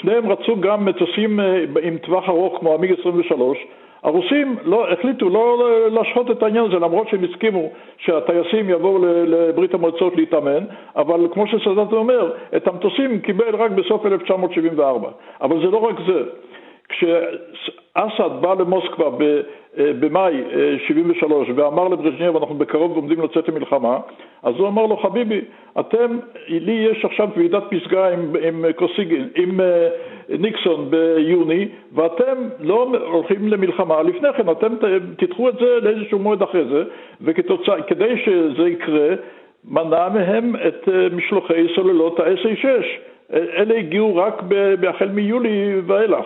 שניהם רצו גם מטוסים אה, עם טווח ארוך כמו המיג 23. הרוסים לא, החליטו לא להשהות את העניין הזה, למרות שהם הסכימו שהטייסים יבואו לברית המועצות להתאמן, אבל כמו שסאדאת אומר, את המטוסים קיבל רק בסוף 1974. אבל זה לא רק זה. כשאסד בא למוסקבה אה, במאי אה, 73 ואמר לברז'נייב אנחנו בקרוב עומדים לצאת למלחמה, אז הוא אמר לו חביבי, אתם, לי יש עכשיו ועידת פסגה עם, עם קוסיגין, עם אה, ניקסון ביוני, ואתם לא הולכים למלחמה, לפני כן אתם תדחו את זה לאיזשהו מועד אחרי זה, וכדי שזה יקרה, מנע מהם את אה, משלוחי סוללות ה-SA6. אלה הגיעו רק החל מיולי ואילך.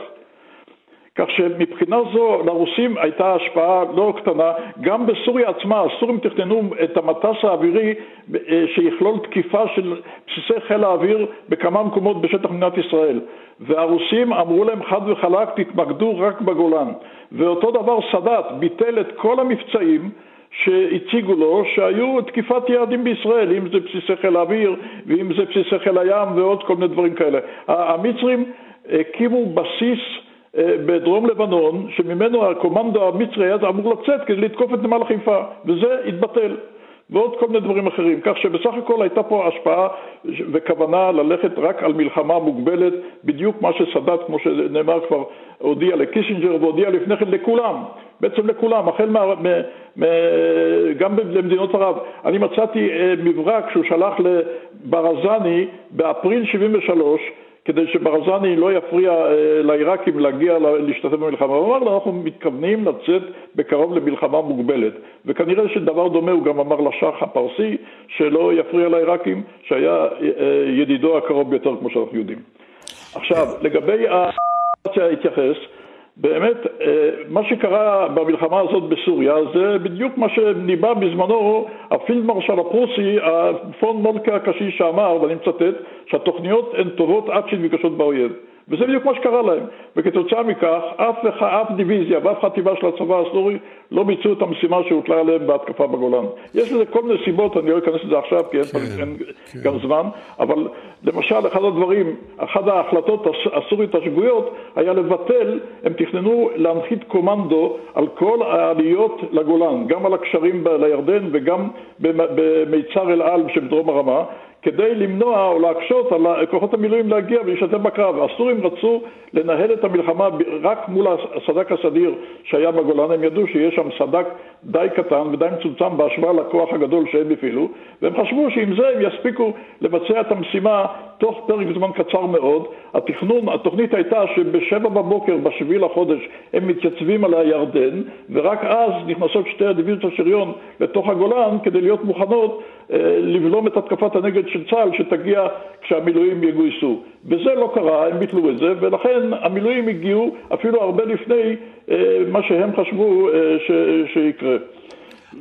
כך שמבחינה זו לרוסים הייתה השפעה לא קטנה, גם בסוריה עצמה, הסורים תכננו את המטס האווירי אה, שיכלול תקיפה של בסיסי חיל האוויר בכמה מקומות בשטח מדינת ישראל. והרוסים אמרו להם חד וחלק, תתמקדו רק בגולן. ואותו דבר סאדאת ביטל את כל המבצעים שהציגו לו שהיו תקיפת יעדים בישראל, אם זה בסיסי חיל האוויר ואם זה בסיסי חיל הים ועוד כל מיני דברים כאלה. המצרים הקימו בסיס בדרום לבנון, שממנו הקומנדו המצרי היה אמור לצאת כדי לתקוף את נמל חיפה, וזה התבטל. ועוד כל מיני דברים אחרים. כך שבסך הכל הייתה פה השפעה וכוונה ללכת רק על מלחמה מוגבלת, בדיוק מה שסאדאת, כמו שנאמר כבר, הודיע לקיסינג'ר והודיע לפני כן לכולם, בעצם לכולם, החל מה... מ, מ, גם למדינות ערב. אני מצאתי אה, מברק שהוא שלח לברזני באפריל 73, כדי שברזני לא יפריע אה, לעיראקים להגיע להשתתף במלחמה. הוא אמר לו, אנחנו מתכוונים לצאת בקרוב למלחמה מוגבלת. וכנראה שדבר דומה הוא גם אמר לשח הפרסי, שלא יפריע לעיראקים, שהיה אה, ידידו הקרוב ביותר, כמו שאנחנו יודעים. עכשיו, לגבי התייחס, באמת, מה שקרה במלחמה הזאת בסוריה זה בדיוק מה שניבא בזמנו הפילד מרשל הפרוסי, פון מולקה הקשיש שאמר, ואני מצטט, שהתוכניות הן טובות עד שהן נפגשות באויב. וזה בדיוק מה שקרה להם. וכתוצאה מכך, אף, אף דיוויזיה ואף חטיבה של הצבא הסורי לא ביצעו את המשימה שהוטלה עליהם בהתקפה בגולן. יש לזה כל מיני סיבות, אני לא אכנס לזה עכשיו, כי אין, כן, אין כן. גם זמן, אבל למשל, אחד הדברים, אחת ההחלטות הסורית השגויות היה לבטל, הם תכננו להנחית קומנדו על כל העליות לגולן, גם על הקשרים לירדן וגם במיצר אל על שבדרום הרמה. כדי למנוע או להקשות על כוחות המילואים להגיע ולהשתתף בקרב. הסורים רצו לנהל את המלחמה רק מול הסדק הסדיר שהיה בגולן, הם ידעו שיש שם סדק די קטן ודי מצומצם בהשוואה לכוח הגדול שהם הפעילו, והם חשבו שעם זה הם יספיקו לבצע את המשימה תוך פרק זמן קצר מאוד. התכנון, התוכנית הייתה שבשבע בבוקר, בשביעי לחודש, הם מתייצבים על הירדן, ורק אז נכנסות שתי הדיוויזיות השריון לתוך הגולן כדי להיות מוכנות אה, לבלום את התקפת הנגד של צה"ל שתגיע כשהמילואים יגויסו. וזה לא קרה, הם ביטלו את זה, ולכן המילואים הגיעו אפילו הרבה לפני אה, מה שהם חשבו אה, ש, שיקרה.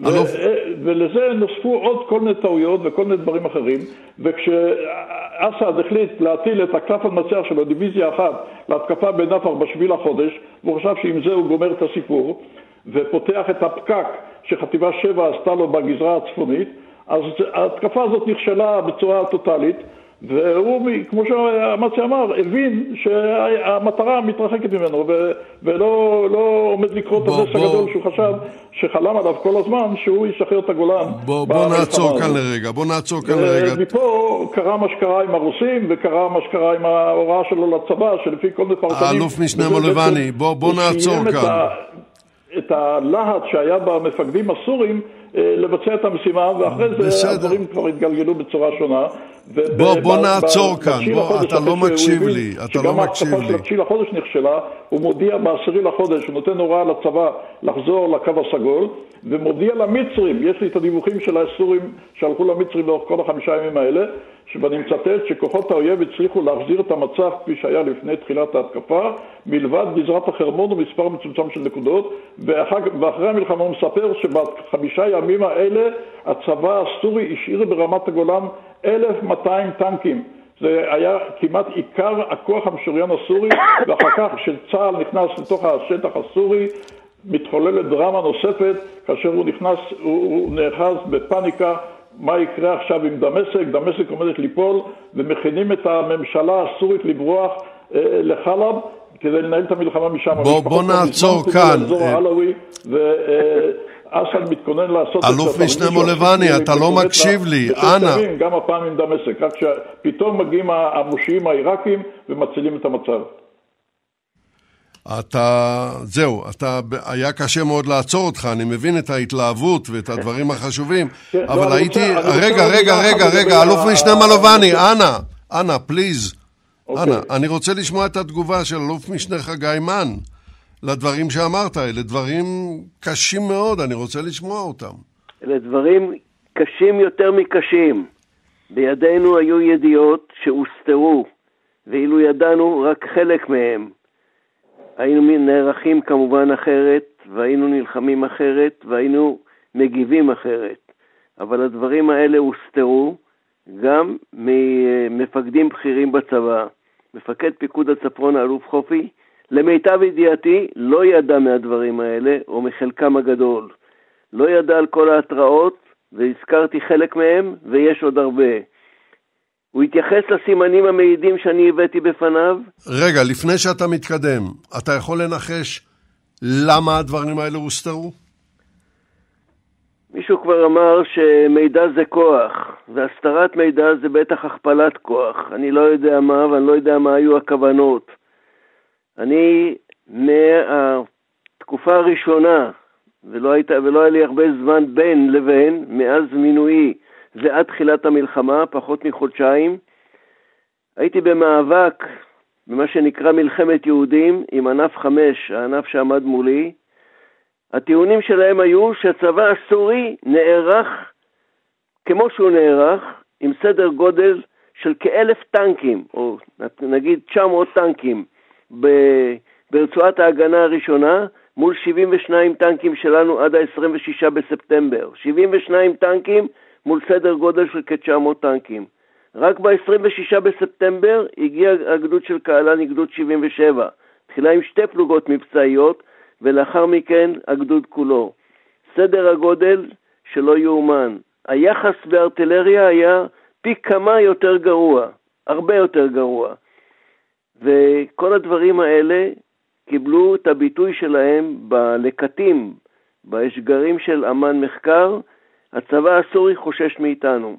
ו- ולזה נוספו עוד כל מיני טעויות וכל מיני דברים אחרים, וכשאסד החליט להטיל את הקלף המנצח שלו, דיוויזיה אחת, להתקפה בנפח בשביל החודש, והוא חשב שעם זה הוא גומר את הסיפור, ופותח את הפקק שחטיבה 7 עשתה לו בגזרה הצפונית, אז ההתקפה הזאת נכשלה בצורה טוטאלית, והוא, כמו שאמצי אמר, הבין שהמטרה מתרחקת ממנו ולא לא עומד לקרות את הנס הגדול שהוא חשב, שחלם עליו כל הזמן, שהוא ישחרר את הגולן. בוא, בוא נעצור כאן לרגע, בוא נעצור כאן לרגע. ומפה קרה מה שקרה עם הרוסים, וקרה מה שקרה עם ההוראה שלו לצבא, שלפי כל מיני פרטנים... האלוף משנה מולבני, בוא, בוא נעצור כאן. את הלהט שהיה במפקדים הסורים לבצע את המשימה, ואחרי זה בסדר. הדברים כבר התגלגלו בצורה שונה. בוא, בוא נעצור כאן, בוא, אתה לא מקשיב לי, אתה לא מקשיב לי. שגם ההתקפה של התשיעי לחודש נכשלה, הוא מודיע בעשירי לחודש, הוא נותן הוראה לצבא לחזור לקו הסגול, ומודיע למצרים, יש לי את הדיווחים של הסורים שהלכו למצרים לאורך כל החמישה ימים האלה, ואני מצטט שכוחות האויב הצליחו להחזיר את המצב כפי שהיה לפני תחילת ההתקפה, מלבד גזרת החרמון ומספר מצומצם של נקודות, ואחר, ואחרי המלחמה הוא מספר שבחמישה הימים האלה הצבא הסורי השאיר ברמת הגולן 1,200 טנקים, זה היה כמעט עיקר הכוח המשוריין הסורי, ואחר כך כשצה"ל נכנס לתוך השטח הסורי, מתחוללת דרמה נוספת, כאשר הוא נכנס, הוא, הוא נאחז בפאניקה, מה יקרה עכשיו עם דמשק, דמשק עומדת ליפול, ומכינים את הממשלה הסורית לברוח אה, לחלב כדי לנהל את המלחמה משם. בוא, בוא נעצור כאן. אסד מתכונן לעשות את זה. אלוף משנה מולבני, אתה לא מקשיב לי, אנא. גם הפעם עם דמשק, רק שפתאום מגיעים המושיעים העיראקים ומצילים את המצב. אתה, זהו, אתה, היה קשה מאוד לעצור אותך, אני מבין את ההתלהבות ואת הדברים החשובים, כן, לא, אבל הייתי, רגע, רגע, רגע, רגע, אלוף משנה מלובני, אנא, אנא, פליז, אנא, אני רוצה לשמוע את התגובה של אלוף משנה חגי מן לדברים שאמרת, אלה דברים קשים מאוד, אני רוצה לשמוע אותם. אלה דברים קשים יותר מקשים. בידינו היו ידיעות שהוסתרו, ואילו ידענו רק חלק מהם. היינו נערכים כמובן אחרת, והיינו נלחמים אחרת, והיינו מגיבים אחרת. אבל הדברים האלה הוסתרו גם ממפקדים בכירים בצבא. מפקד פיקוד הצפון, האלוף חופי, למיטב ידיעתי, לא ידע מהדברים האלה, או מחלקם הגדול. לא ידע על כל ההתראות, והזכרתי חלק מהם, ויש עוד הרבה. הוא התייחס לסימנים המעידים שאני הבאתי בפניו. רגע, לפני שאתה מתקדם, אתה יכול לנחש למה הדברים האלה הוסתרו? מישהו כבר אמר שמידע זה כוח, והסתרת מידע זה בטח הכפלת כוח. אני לא יודע מה, ואני לא יודע מה היו הכוונות. אני, מהתקופה הראשונה, ולא, היית, ולא היה לי הרבה זמן בין לבין, מאז מינויי ועד תחילת המלחמה, פחות מחודשיים, הייתי במאבק במה שנקרא מלחמת יהודים עם ענף חמש, הענף שעמד מולי. הטיעונים שלהם היו שהצבא הסורי נערך כמו שהוא נערך, עם סדר גודל של כאלף טנקים, או נגיד 900 טנקים, ברצועת ההגנה הראשונה, מול 72 טנקים שלנו עד ה-26 בספטמבר. 72 טנקים מול סדר גודל של כ-900 טנקים. רק ב-26 בספטמבר הגיע הגדוד של קהלני, גדוד 77, תחילה עם שתי פלוגות מבצעיות, ולאחר מכן הגדוד כולו. סדר הגודל שלא יאומן. היחס בארטילריה היה פי כמה יותר גרוע, הרבה יותר גרוע. וכל הדברים האלה קיבלו את הביטוי שלהם בלקטים, באשגרים של אמן מחקר, הצבא הסורי חושש מאיתנו.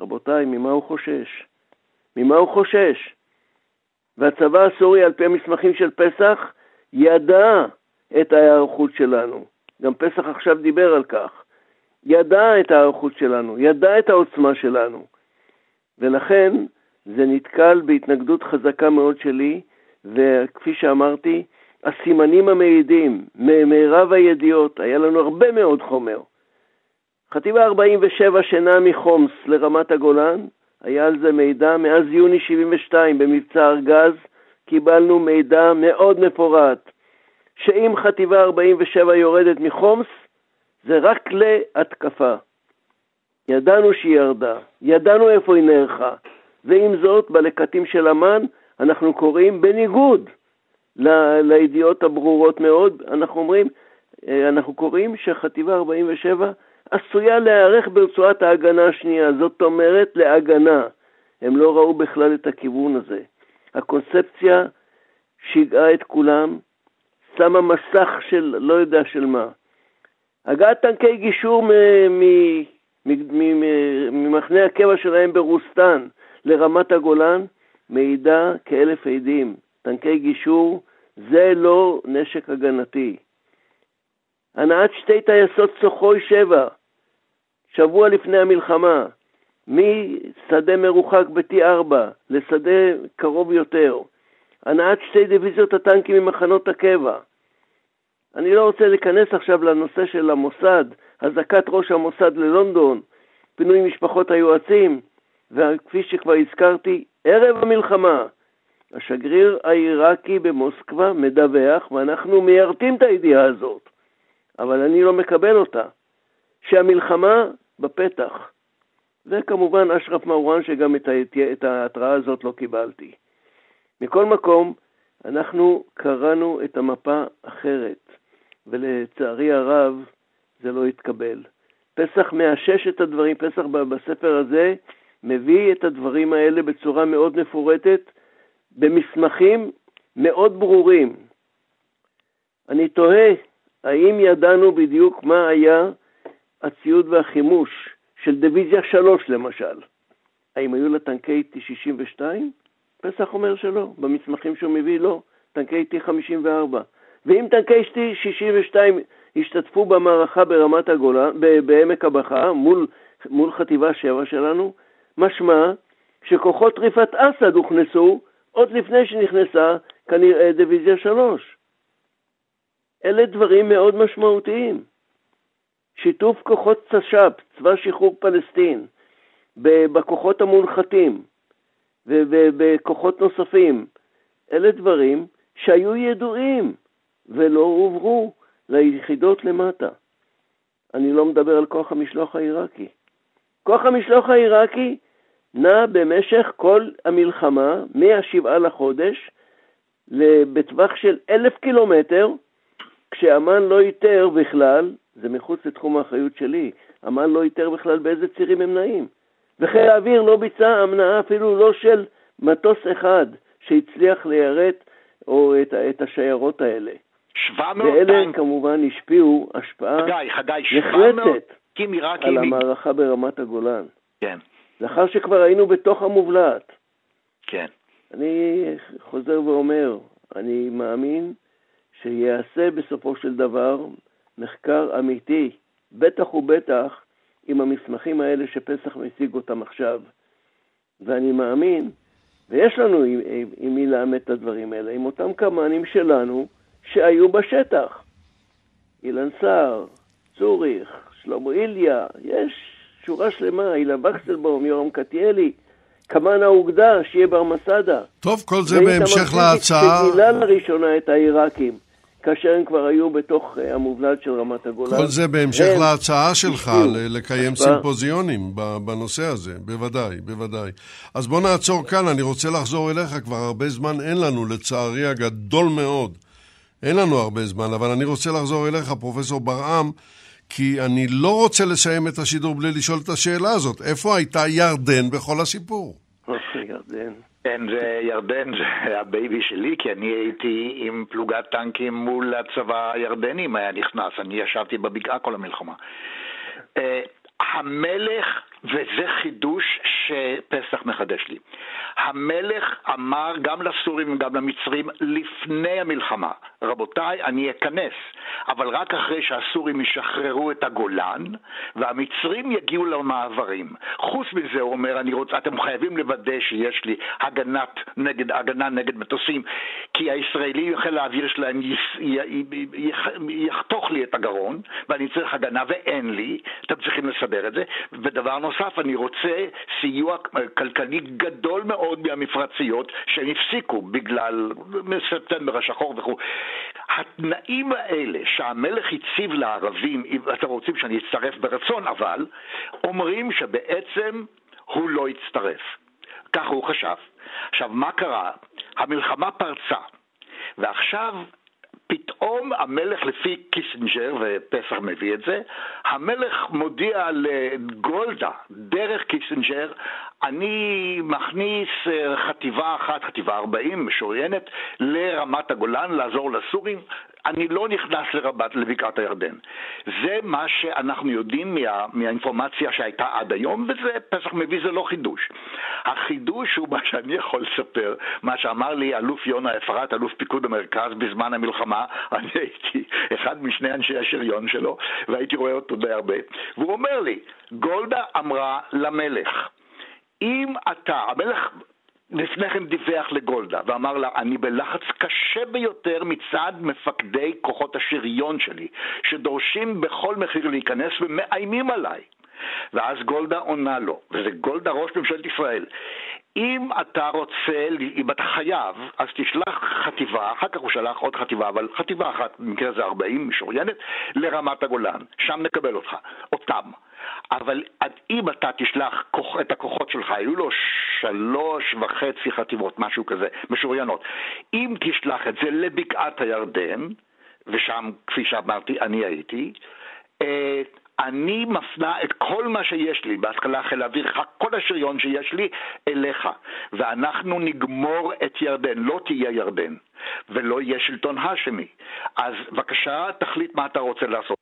רבותיי, ממה הוא חושש? ממה הוא חושש? והצבא הסורי, על פי המסמכים של פסח, ידע את ההיערכות שלנו. גם פסח עכשיו דיבר על כך. ידע את ההיערכות שלנו, ידע את העוצמה שלנו. ולכן זה נתקל בהתנגדות חזקה מאוד שלי, וכפי שאמרתי, הסימנים המעידים מרב הידיעות, היה לנו הרבה מאוד חומר. חטיבה 47 שנה מחומס לרמת הגולן, היה על זה מידע. מאז יוני 72 במבצע ארגז קיבלנו מידע מאוד מפורט, שאם חטיבה 47 יורדת מחומס, זה רק להתקפה. ידענו שהיא ירדה, ידענו איפה היא נערכה, ועם זאת, בלקטים של אמ"ן אנחנו קוראים בניגוד ל- לידיעות הברורות מאוד, אנחנו אומרים, אה, אנחנו קוראים שחטיבה 47 עשויה להיערך ברצועת ההגנה השנייה, זאת אומרת להגנה. הם לא ראו בכלל את הכיוון הזה. הקונספציה שיגעה את כולם, שמה מסך של לא יודע של מה. הגעת טנקי גישור ממחנה הקבע שלהם ברוסטן לרמת הגולן מעידה כאלף עדים. טנקי גישור זה לא נשק הגנתי. הנעת שתי טייסות סוחוי 7, שבוע לפני המלחמה, משדה מרוחק ב-T4 לשדה קרוב יותר, הנעת שתי דיוויזיות הטנקים ממחנות הקבע. אני לא רוצה להיכנס עכשיו לנושא של המוסד, אזעקת ראש המוסד ללונדון, פינוי משפחות היועצים, וכפי שכבר הזכרתי, ערב המלחמה, השגריר העיראקי במוסקבה מדווח, ואנחנו מיירטים את הידיעה הזאת, אבל אני לא מקבל אותה, שהמלחמה בפתח. וכמובן אשרף מרואן, שגם את ההתראה הזאת לא קיבלתי. מכל מקום, אנחנו קראנו את המפה אחרת, ולצערי הרב זה לא התקבל. פסח מאשש את הדברים, פסח בספר הזה מביא את הדברים האלה בצורה מאוד מפורטת, במסמכים מאוד ברורים. אני תוהה האם ידענו בדיוק מה היה הציוד והחימוש של דיוויזיה 3 למשל? האם היו לה טנקי T-62? פסח אומר שלא, במסמכים שהוא מביא לא, טנקי T-54. ואם טנקי T-62 השתתפו במערכה ברמת הגולן, בעמק הבכה, מול, מול חטיבה 7 שלנו, משמע שכוחות ריפת אסד הוכנסו עוד לפני שנכנסה כנראה דיוויזיה 3. אלה דברים מאוד משמעותיים. שיתוף כוחות צש"פ, צבא שחרור פלסטין, בכוחות המונחתים ובכוחות נוספים, אלה דברים שהיו ידועים ולא הועברו ליחידות למטה. אני לא מדבר על כוח המשלוח העיראקי. כוח המשלוח העיראקי נע במשך כל המלחמה, מהשבעה לחודש, בטווח של אלף קילומטר, כשאמן לא איתר בכלל, זה מחוץ לתחום האחריות שלי, אמן לא איתר בכלל באיזה צירים הם נעים. וחיל האוויר לא ביצע המנעה אפילו לא של מטוס אחד שהצליח ליירט או את, את השיירות האלה. 700 ואלה טנק. כמובן השפיעו השפעה חגי, חגי, נחרצת על המערכה ברמת הגולן. כן. לאחר שכבר היינו בתוך המובלעת. כן. אני חוזר ואומר, אני מאמין שיעשה בסופו של דבר מחקר אמיתי, בטח ובטח עם המסמכים האלה שפסח משיג אותם עכשיו. ואני מאמין, ויש לנו עם, עם, עם מי לאמת את הדברים האלה, עם אותם קמ"נים שלנו שהיו בשטח. אילן סער, צוריך, שלמה איליה, יש שורה שלמה, הילה וקסלבום, יורם קטיאלי, קמ"ן האוגדה, שיהיה בר מסדה. טוב, כל זה בהמשך להצעה... שגילה לראשונה את העיראקים. כאשר הם כבר היו בתוך אה, המובלעת של רמת הגולן. כל זה בהמשך להצעה שלך לקיים סימפוזיונים בנושא הזה, בוודאי, בוודאי. אז בוא נעצור כאן, אני רוצה לחזור אליך, כבר הרבה זמן אין לנו, לצערי הגדול מאוד. אין לנו הרבה זמן, אבל אני רוצה לחזור אליך, פרופסור ברעם, כי אני לא רוצה לסיים את השידור בלי לשאול את השאלה הזאת. איפה הייתה ירדן בכל הסיפור? ירדן. כן, זה ירדן, זה ה baby שלי, כי אני הייתי עם פלוגת טנקים מול הצבא הירדני, אם היה נכנס, אני ישבתי בבקעה כל המלחמה. אה, המלך, וזה חידוש שפסח מחדש לי, המלך אמר גם לסורים וגם למצרים לפני המלחמה, רבותיי, אני אכנס, אבל רק אחרי שהסורים ישחררו את הגולן והמצרים יגיעו למעברים. חוץ מזה, הוא אומר, אני רוצה, אתם חייבים לוודא שיש לי הגנת נגד, הגנה נגד מטוסים, כי הישראלי, חיל האוויר שלהם יחתוך לי את הגרון, ואני צריך הגנה ואין לי, אתם צריכים לסדר את זה. ודבר נוסף, אני רוצה סיוע כלכלי גדול מאוד מהמפרציות שהם הפסיקו בגלל ספטמבר השחור וכו'. התנאים האלה שהמלך הציב לערבים, אם אתם רוצים שאני אצטרף ברצון, אבל אומרים שבעצם הוא לא יצטרף. ככה הוא חשב. עכשיו, מה קרה? המלחמה פרצה, ועכשיו פתאום המלך, לפי קיסינג'ר, ופסח מביא את זה, המלך מודיע לגולדה, דרך קיסינג'ר, אני מכניס אה, חטיבה אחת, חטיבה 40, משוריינת, לרמת הגולן, לעזור לסורים. אני לא נכנס לרבת, לבקעת הירדן. זה מה שאנחנו יודעים מה, מהאינפורמציה שהייתה עד היום, וזה, פסח מביא זה לא חידוש. החידוש הוא מה שאני יכול לספר, מה שאמר לי אלוף יונה אפרת, אלוף פיקוד המרכז בזמן המלחמה, [laughs] אני הייתי אחד משני אנשי השריון שלו, והייתי רואה אותו די הרבה, והוא אומר לי, גולדה אמרה למלך, אם אתה, המלך לפני כן דיווח לגולדה ואמר לה, אני בלחץ קשה ביותר מצד מפקדי כוחות השריון שלי, שדורשים בכל מחיר להיכנס ומאיימים עליי. ואז גולדה עונה לו, וזה גולדה ראש ממשלת ישראל, אם אתה רוצה, אם אתה חייב, אז תשלח חטיבה, אחר כך הוא שלח עוד חטיבה, אבל חטיבה אחת, במקרה זה 40, משוריינת, לרמת הגולן, שם נקבל אותך, אותם. אבל אם אתה תשלח את הכוחות שלך, היו לו שלוש וחצי חטיבות, משהו כזה, משוריינות, אם תשלח את זה לבקעת הירדן, ושם, כפי שאמרתי, אני הייתי, אה, אני מפנה את כל מה שיש לי, בהתחלה חיל האוויר, כל השריון שיש לי, אליך. ואנחנו נגמור את ירדן, לא תהיה ירדן, ולא יהיה שלטון האשמי. אז בבקשה, תחליט מה אתה רוצה לעשות.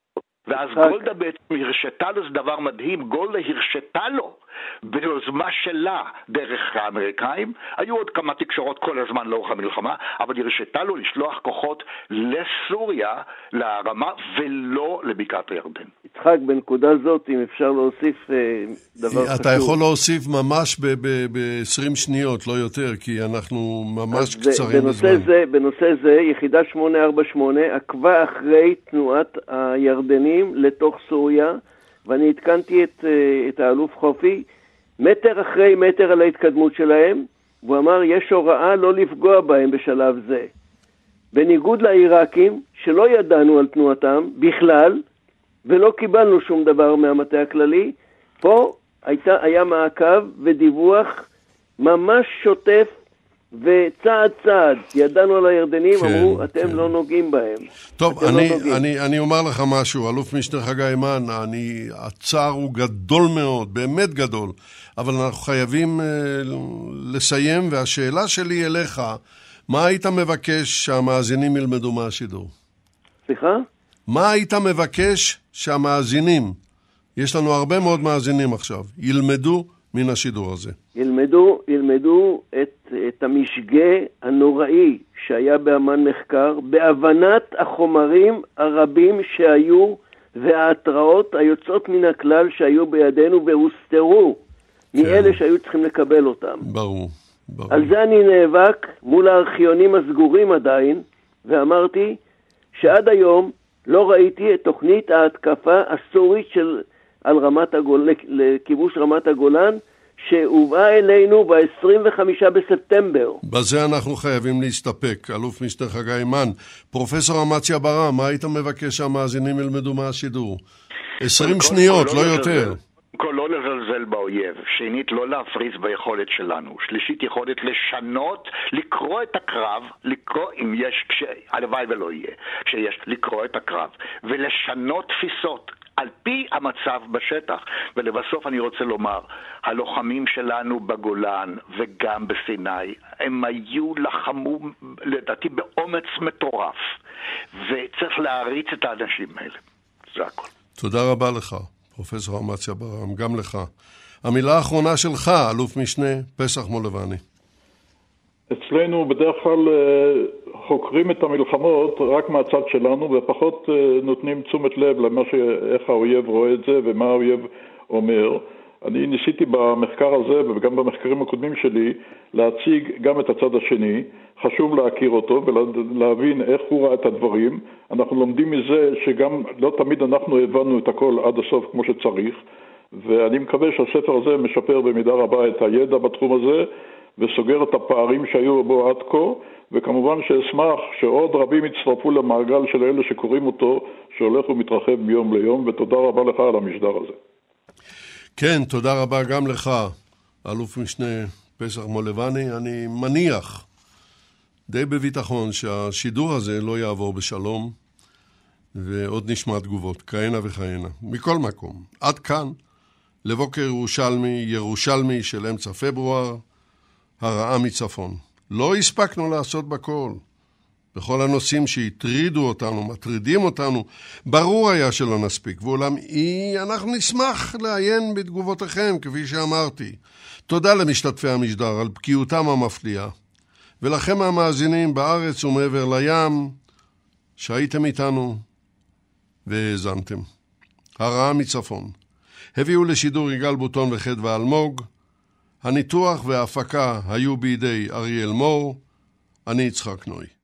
ואז גולדה בעצם הרשתה לו, זה דבר מדהים, גולדה הרשתה לו ביוזמה שלה דרך האמריקאים, היו עוד כמה תקשורות כל הזמן לאורך המלחמה, אבל הרשתה לו לשלוח כוחות לסוריה, לרמה, ולא לבקעת הירדן. יצחק, בנקודה זאת, אם אפשר להוסיף אה, דבר חשוב. אתה יכול להוסיף ממש ב-20 שניות, לא יותר, כי אנחנו ממש קצרים בזמן. זה, בנושא זה, יחידה 848 עקבה אחרי תנועת הירדנים לתוך סוריה, ואני עדכנתי את, אה, את האלוף חופי מטר אחרי מטר על ההתקדמות שלהם, והוא אמר, יש הוראה לא לפגוע בהם בשלב זה. בניגוד לעיראקים, שלא ידענו על תנועתם בכלל, ולא קיבלנו שום דבר מהמטה הכללי, פה הייתה, היה מעקב ודיווח ממש שוטף וצעד צעד, ידענו על הירדנים, כן, אמרו, אתם כן. לא נוגעים בהם. טוב, אני, לא אני, אני אומר לך משהו, אלוף משנה חגי מן, אני, הצער הוא גדול מאוד, באמת גדול, אבל אנחנו חייבים uh, לסיים, והשאלה שלי אליך, מה היית מבקש שהמאזינים ילמדו מהשידור? סליחה? מה היית מבקש שהמאזינים, יש לנו הרבה מאוד מאזינים עכשיו, ילמדו מן השידור הזה? ילמדו, ילמדו את, את המשגה הנוראי שהיה באמן מחקר, בהבנת החומרים הרבים שהיו וההתראות היוצאות מן הכלל שהיו בידינו והוסתרו כן. מאלה שהיו צריכים לקבל אותם. ברור, ברור. על זה אני נאבק מול הארכיונים הסגורים עדיין, ואמרתי שעד היום לא ראיתי את תוכנית ההתקפה הסורית של, על רמת הגול, לכיבוש רמת הגולן, שהובאה אלינו ב-25 בספטמבר. בזה אנחנו חייבים להסתפק. אלוף משנה חגי מן. פרופסור אמציה ברם, מה היית מבקש שהמאזינים ילמדו מהשידור? 20 שניות, לא, לא יותר. קודם כל לא לזלזל באויב, שנית לא להפריז ביכולת שלנו, שלישית יכולת לשנות, לקרוא את הקרב, לקרוא אם יש, כש... הלוואי ולא יהיה, כשיש, לקרוא את הקרב, ולשנות תפיסות. על פי המצב בשטח. ולבסוף אני רוצה לומר, הלוחמים שלנו בגולן וגם בסיני, הם היו, לחמו לדעתי באומץ מטורף, וצריך להעריץ את האנשים האלה. זה הכול. תודה רבה לך, פרופסור אמציה ברם, גם לך. המילה האחרונה שלך, אלוף משנה פסח מולבני. אצלנו בדרך כלל אה, חוקרים את המלחמות רק מהצד שלנו ופחות אה, נותנים תשומת לב למה ש... איך האויב רואה את זה ומה האויב אומר. אני ניסיתי במחקר הזה וגם במחקרים הקודמים שלי להציג גם את הצד השני, חשוב להכיר אותו ולהבין איך הוא ראה את הדברים. אנחנו לומדים מזה שגם לא תמיד אנחנו הבנו את הכל עד הסוף כמו שצריך, ואני מקווה שהספר הזה משפר במידה רבה את הידע בתחום הזה וסוגר את הפערים שהיו בו עד כה, וכמובן שאשמח שעוד רבים יצטרפו למעגל של אלה שקוראים אותו, שהולך ומתרחב מיום ליום, ותודה רבה לך על המשדר הזה. כן, תודה רבה גם לך, אלוף משנה פסח מולבני. אני מניח די בביטחון שהשידור הזה לא יעבור בשלום, ועוד נשמע תגובות, כהנה וכהנה. מכל מקום, עד כאן, לבוקר ירושלמי, ירושלמי של אמצע פברואר, הרעה מצפון. לא הספקנו לעשות בכל. בכל הנושאים שהטרידו אותנו, מטרידים אותנו, ברור היה שלא נספיק, ואולם אי, אנחנו נשמח לעיין בתגובותיכם, כפי שאמרתי. תודה למשתתפי המשדר על בקיאותם המפליאה, ולכם המאזינים בארץ ומעבר לים, שהייתם איתנו והאזנתם. הרעה מצפון. הביאו לשידור יגאל בוטון וחדווה אלמוג, הניתוח וההפקה היו בידי אריאל מור, אני יצחק נוי.